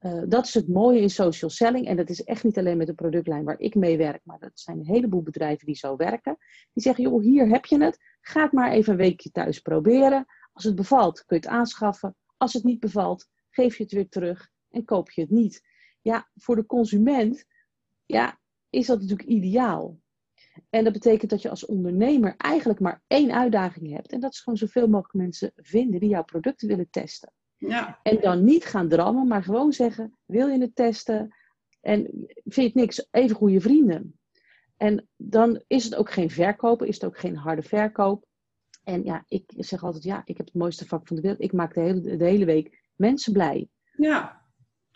Uh, dat is het mooie in social selling. En dat is echt niet alleen met de productlijn waar ik mee werk, maar dat zijn een heleboel bedrijven die zo werken. Die zeggen, joh, hier heb je het. Ga maar even een weekje thuis proberen. Als het bevalt, kun je het aanschaffen. Als het niet bevalt, geef je het weer terug en koop je het niet. Ja, voor de consument ja, is dat natuurlijk ideaal. En dat betekent dat je als ondernemer eigenlijk maar één uitdaging hebt. En dat is gewoon zoveel mogelijk mensen vinden die jouw producten willen testen. ja. En dan niet gaan drammen, maar gewoon zeggen: wil je het testen? En vind je het niks? Even goede vrienden. En dan is het ook geen verkopen, is het ook geen harde verkoop. En ja, ik zeg altijd: ja, ik heb het mooiste vak van de wereld. Ik maak de hele, de hele week mensen blij. Ja.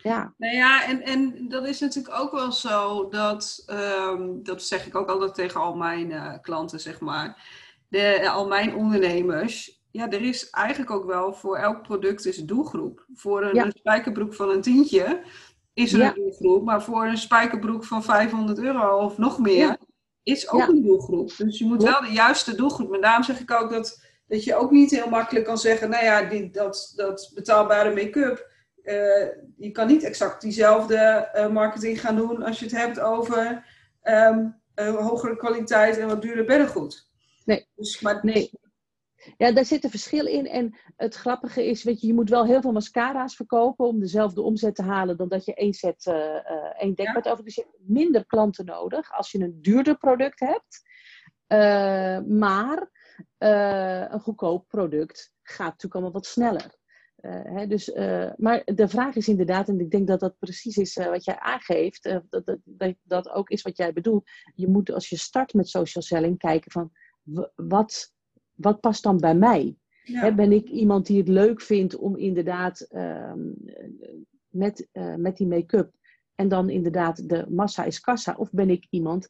Ja. Nou ja, en, en dat is natuurlijk ook wel zo dat, ehm, dat zeg ik ook altijd tegen al mijn eh, klanten, zeg maar. De, al mijn ondernemers, ja, er is eigenlijk ook wel voor elk product is een doelgroep. Voor een, Ja. een spijkerbroek van een tientje is er Ja. een doelgroep, maar voor een spijkerbroek van 500 euro of nog meer Ja. is ook een doelgroep. Dus je moet wel de juiste doelgroep. En daarom zeg ik ook dat, dat je ook niet heel makkelijk kan zeggen, nou ja, die, dat, dat betaalbare make-up. Eh, je kan niet exact diezelfde eh, marketing gaan doen als je het hebt over ehm, eh, hogere kwaliteit en wat duurder beddengoed. Nee. Dus, maar, Nee. Ja, daar zit een verschil in. En het grappige is, weet je, je moet wel heel veel mascara's verkopen om dezelfde omzet te halen dan dat je één set, eh, één dekbed over. Dus je hebt minder klanten nodig als je een duurder product hebt. Maar een goedkoop product gaat natuurlijk allemaal wat sneller. Eh, hè, dus, eh, maar de vraag is inderdaad, en ik denk dat dat precies is eh, wat jij aangeeft, dat, dat, dat dat ook is wat jij bedoelt. Je moet als je start met social selling kijken van wat, wat past dan bij mij? ja. Hè, ben ik iemand die het leuk vindt om inderdaad ehm, met, met die make-up en dan inderdaad de massa is kassa? Of ben ik iemand,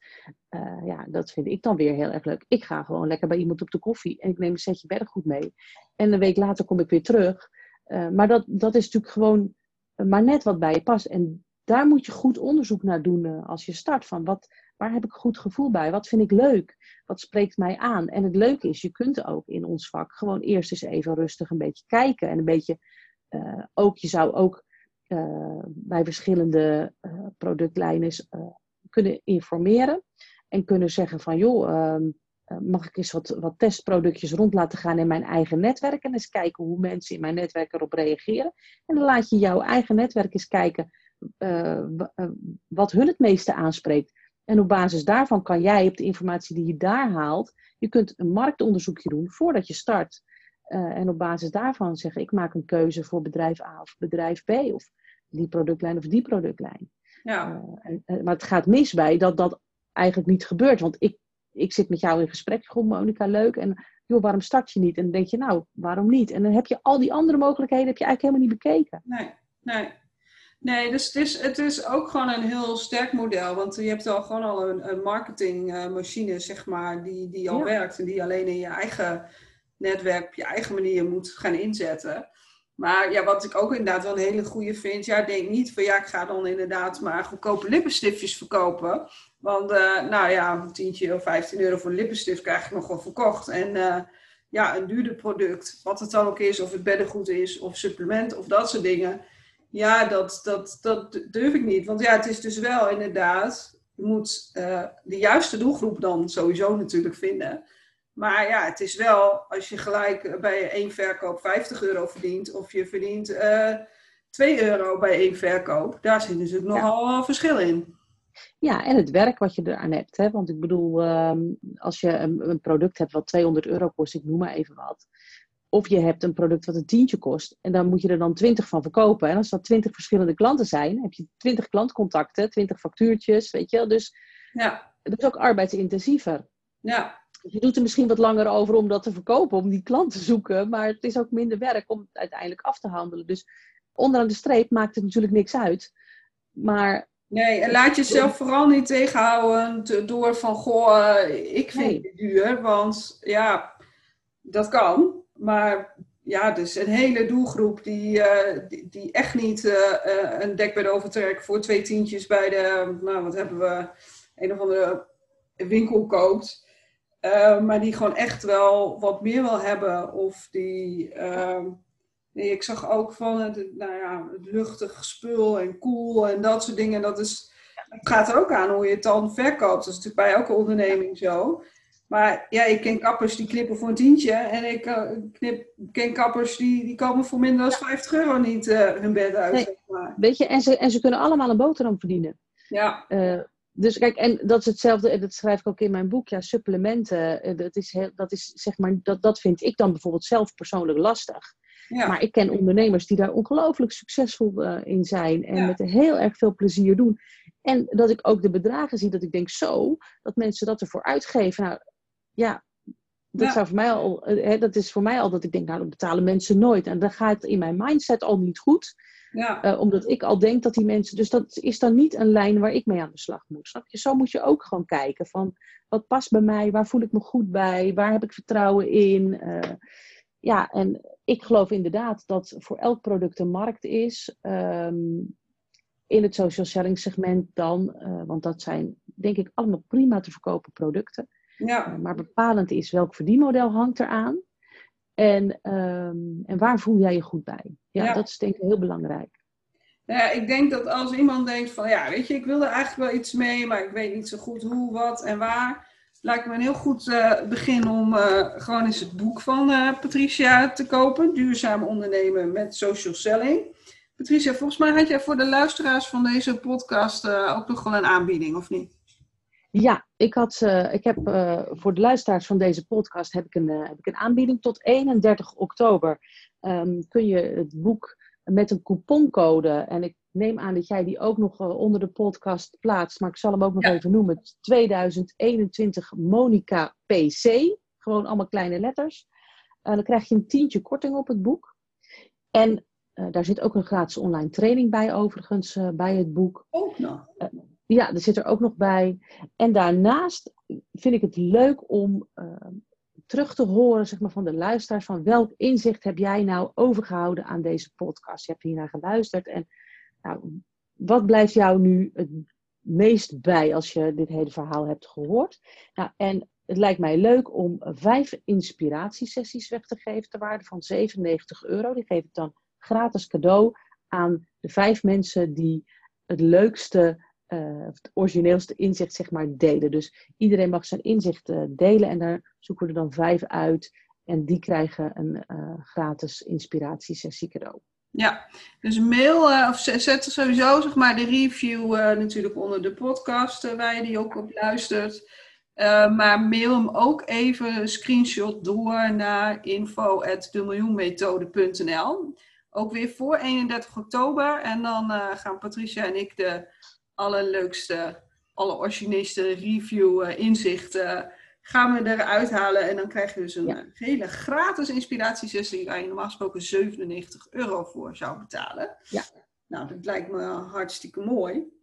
ja, dat vind ik dan weer heel erg leuk. Ik ga gewoon lekker bij iemand op de koffie en ik neem een setje beddengoed mee. En een week later kom ik weer terug. Eh, maar dat, dat is natuurlijk gewoon eh, maar net wat bij je past. En daar moet je goed onderzoek naar doen eh, als je start. Van wat, waar heb ik goed gevoel bij? Wat vind ik leuk? Wat spreekt mij aan? En het leuke is, je kunt ook in ons vak gewoon eerst eens even rustig een beetje kijken. En een beetje, ook, je zou ook bij verschillende productlijnen kunnen informeren. En kunnen zeggen van, joh, ehm, eh, mag ik eens wat, wat testproductjes rond laten gaan in mijn eigen netwerk. En eens kijken hoe mensen in mijn netwerk erop reageren. En dan laat je jouw eigen netwerk eens kijken eh, eh, wat hun het meeste aanspreekt. En op basis daarvan kan jij op de informatie die je daar haalt, je kunt een marktonderzoekje doen voordat je start. Eh, en op basis daarvan zeggen, ik maak een keuze voor bedrijf A of bedrijf B, of die productlijn of die productlijn. ja. Eh, en- maar het gaat mis bij dat dat eigenlijk niet gebeurt. Want ik, ik zit met jou in gesprek, goh Monika, leuk. En joh, waarom start je niet? En dan denk je, nou, waarom niet? En dan heb je al die andere mogelijkheden heb je eigenlijk helemaal niet bekeken. Nee, nee. Nee, dus het is, het is ook gewoon een heel sterk model. Want je hebt al gewoon al een, een marketingmachine, zeg maar, die, die al Ja. werkt. En die alleen in je eigen netwerk, op je eigen manier moet gaan inzetten. Maar ja, wat ik ook inderdaad wel een hele goede vind. Ja, denk niet van ja, ik ga dan inderdaad maar goedkope lippenstiftjes verkopen. Want eh, nou ja, een tientje of 15 euro voor een lippenstift krijg ik nog wel verkocht. En eh, ja, een duurder product, wat het dan ook is, of het beddengoed is, of supplement, of dat soort dingen. Ja, dat, dat, dat durf ik niet. Want ja, het is dus wel inderdaad, je moet eh, de juiste doelgroep dan sowieso natuurlijk vinden. Maar ja, het is wel, als je gelijk bij één verkoop 50 euro verdient, of je verdient eh 2 euro bij één verkoop, daar zit natuurlijk nogal wel verschil in. Ja, en het werk wat je eraan hebt. Hè? Want ik bedoel, ehm, als je een, een product hebt wat 200 euro kost, ik noem maar even wat. Of je hebt een product wat een tientje kost. En dan moet je er dan 20 van verkopen. En als dat 20 verschillende klanten zijn, heb je 20 klantcontacten, 20 factuurtjes, weet je wel. Dus Ja, dat is ook arbeidsintensiever. ja, je doet er misschien wat langer over om dat te verkopen, om die klant te zoeken. Maar het is ook minder werk om het uiteindelijk af te handelen. Dus onderaan de streep maakt het natuurlijk niks uit. Maar Nee, en laat jezelf vooral niet tegenhouden te- door van, goh, eh, ik vind Nee. het duur, want ja, dat kan. Maar ja, dus een hele doelgroep die, eh, die, die echt niet eh, een dekbed overtrekt voor twee tientjes bij de, nou wat hebben we, een of andere winkel koopt. Eh, maar die gewoon echt wel wat meer wil hebben. Of die, ehm, nee, ik zag ook van het, nou ja, het luchtig spul en cool en dat soort dingen. Dat, is, het gaat er ook aan hoe je het dan verkoopt. Dat is natuurlijk bij elke onderneming zo. Maar ja, ik ken kappers die knippen voor een tientje. En ik eh, knip, ken kappers die, die komen voor minder dan 50 euro niet eh, hun bed uit. Nee. Zeg maar. weet je, en ze, en ze kunnen allemaal een boterham verdienen. Ja, dus kijk, en dat is hetzelfde, en dat schrijf ik ook in mijn boek. Ja, supplementen, eh, dat is, heel, dat is zeg maar, dat, dat vind ik dan bijvoorbeeld zelf persoonlijk lastig. ja, Maar ik ken ondernemers die daar ongelooflijk succesvol eh, in zijn en Ja. met heel erg veel plezier doen. En dat ik ook de bedragen zie, dat ik denk zo, dat mensen dat ervoor uitgeven. Nou ja, Dat, zou voor mij al, hè, dat is voor mij al dat ik denk, nou, dat betalen mensen nooit. En dan gaat in mijn mindset al niet goed. Ja. Uh, omdat ik al denk dat die mensen. Dus dat is dan niet een lijn waar ik mee aan de slag moet. Snap je? Zo moet je ook gewoon kijken van wat past bij mij, waar voel ik me goed bij, waar heb ik vertrouwen in. Uh, ja, en ik geloof inderdaad dat voor elk product een markt is. Um, in het social selling segment dan, uh, want dat zijn denk ik allemaal prima te verkopen producten. Ja. maar bepalend is welk verdienmodel hangt eraan. En, um, en waar voel jij je goed bij? Ja, dat is denk ik heel belangrijk. Ja, ik denk dat als iemand denkt van, ja, weet je, ik wil er eigenlijk wel iets mee, maar ik weet niet zo goed hoe, wat en waar. Lijkt me een heel goed uh, begin om uh, gewoon eens het boek van uh, Patricia te kopen. Duurzaam ondernemen met social selling. Patricia, volgens mij had jij voor de luisteraars van deze podcast ook nog wel een aanbieding, of niet? Ja, ik, had, uh, ik heb uh, voor de luisteraars van deze podcast heb ik een, uh, heb ik een aanbieding. Tot 31 oktober um, kun je het boek met een couponcode. En ik neem aan dat jij die ook nog onder de podcast plaatst. Maar ik zal hem ook nog ja. even noemen. 2021 Monica PC. Gewoon allemaal kleine letters. dan krijg je een tientje korting op het boek. En daar zit ook een gratis online training bij overigens bij het boek. Ook nog? Ja, dat zit er ook nog bij. En daarnaast vind ik het leuk om uh, terug te horen zeg maar, van de luisteraars van welk inzicht heb jij nou overgehouden aan deze podcast? Je hebt hiernaar geluisterd en nou, wat blijft jou nu het meest bij als je dit hele verhaal hebt gehoord? Nou, en het lijkt mij leuk om vijf inspiratiesessies weg te geven ter waarde van 97 euro. Die geef ik dan gratis cadeau aan de vijf mensen die het leukste uh, het origineelste inzicht zeg maar delen. Dus iedereen mag zijn inzicht uh, delen en daar zoeken we er dan vijf uit. En die krijgen een uh, gratis inspiratiesessie cadeau. Ja, dus mail of zet sowieso zeg maar de review natuurlijk onder de podcast waar je die ook op luistert. maar mail hem ook even een screenshot door naar info.demiljoenmethode.nl. Ook weer voor 31 oktober. En dan gaan Patricia en ik de allerleukste, allerorigineelste review uh, inzichten gaan we eruit halen. En dan krijg je dus een hele gratis inspiratiesessie waar je normaal gesproken 97 euro voor zou betalen. Ja. Nou, dat lijkt me hartstikke mooi.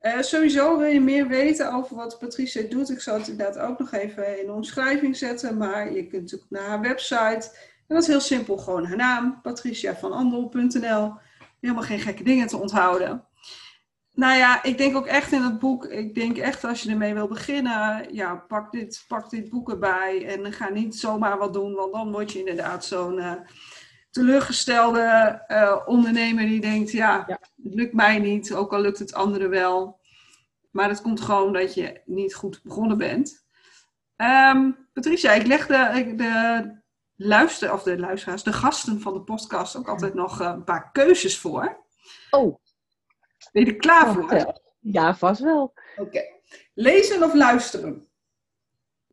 Uh, sowieso wil je meer weten over wat Patricia doet. Ik zal het inderdaad ook nog even in de omschrijving zetten. Maar je kunt natuurlijk naar haar website. En dat is heel simpel. Gewoon haar naam. patriciavanandel.nl Helemaal geen gekke dingen te onthouden. Nou ja, ik denk ook echt in het boek, ik denk echt als je ermee wil beginnen, ja, pak dit, pak dit boek erbij en ga niet zomaar wat doen, want dan word je inderdaad zo'n uh, teleurgestelde uh, ondernemer die denkt, ja, het lukt mij niet, ook al lukt het anderen wel. Maar het komt gewoon dat je niet goed begonnen bent. Um, Patricia, ik leg de, de luister, of de luisteraars, de gasten van de podcast ook altijd nog eh, een paar keuzes voor. Oh. Ben je er klaar voor? Ja, vast wel. Oké. Lezen of luisteren?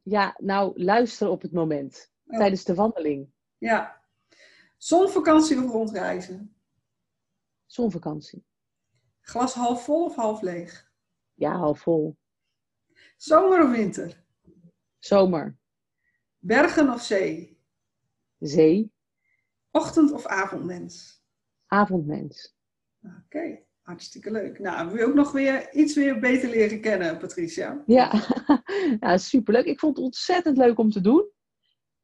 Ja, nou, luisteren op het moment. Oh. Tijdens de wandeling. Ja. Zonvakantie of rondreizen? Zonvakantie. Glas half vol of half leeg? Ja, half vol. Zomer of winter? Zomer. Bergen of zee? Zee. Ochtend of avondmens? Avondmens. Oké. Hartstikke leuk. Nou, wil je ook nog weer iets weer beter leren kennen, Patricia? Ja, [LAUGHS] ja superleuk. Ik vond het ontzettend leuk om te doen.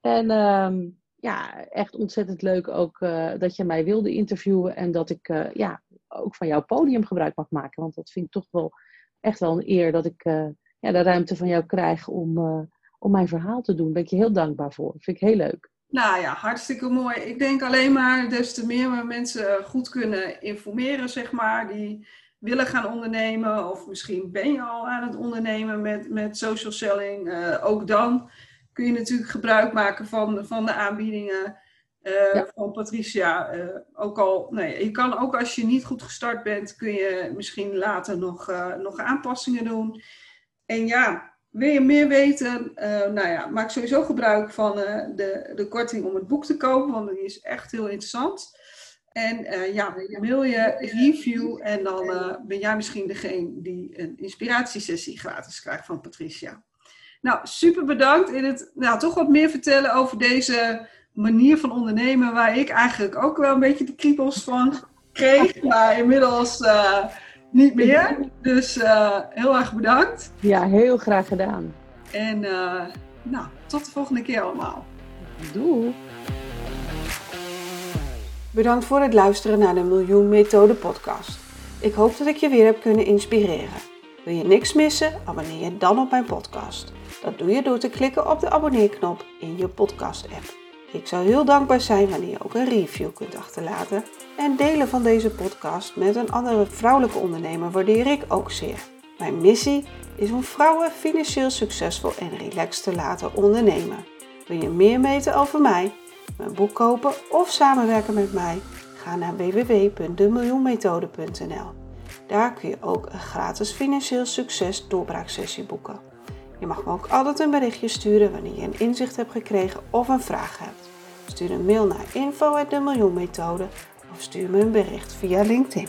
En uh, ja, echt ontzettend leuk ook uh, dat je mij wilde interviewen en dat ik uh, ja, ook van jouw podium gebruik mag maken. Want dat vind ik toch wel echt wel een eer dat ik uh, ja, de ruimte van jou krijg om, om mijn verhaal te doen. Daar ben ik je heel dankbaar voor. Dat vind ik heel leuk. Nou ja, hartstikke mooi. Ik denk alleen maar des te meer we mensen goed kunnen informeren, zeg maar, die willen gaan ondernemen. Of misschien ben je al aan het ondernemen met, met social selling. Uh, ook dan kun je natuurlijk gebruik maken van, van de aanbiedingen uh, van Patricia. Uh, ook al, nee, je kan ook als je niet goed gestart bent, kun je misschien later nog, nog aanpassingen doen. En ja, wil je meer weten? Uh, nou ja, maak sowieso gebruik van uh, de, de korting om het boek te kopen, want die is echt heel interessant. En uh, ja, mail je review en dan ben jij misschien degene die een inspiratiesessie gratis krijgt van Patricia. Nou, super bedankt in het nou, toch wat meer vertellen over deze manier van ondernemen, waar ik eigenlijk ook wel een beetje de kriebels van kreeg, maar inmiddels niet meer. Dus uh, heel erg bedankt. Ja, heel graag gedaan. En uh, nou, tot de volgende keer allemaal. Doei. Bedankt voor het luisteren naar de Miljoen Methode podcast. Ik hoop dat ik je weer heb kunnen inspireren. Wil je niks missen? Abonneer je dan op mijn podcast. Dat doe je door te klikken op de abonneerknop in je podcast-app. Ik zou heel dankbaar zijn wanneer je ook een review kunt achterlaten. En delen van deze podcast met een andere vrouwelijke ondernemer waardeer ik ook zeer. Mijn missie is om vrouwen financieel succesvol en relaxed te laten ondernemen. Wil je meer weten over mij, mijn boek kopen of samenwerken met mij? Ga naar www.demiljoenmethode.nl. Daar kun je ook een gratis financieel succes doorbraaksessie boeken. Je mag me ook altijd een berichtje sturen wanneer je een inzicht hebt gekregen of een vraag hebt. Stuur een mail naar info@demiljoenmethode of stuur me een bericht via LinkedIn.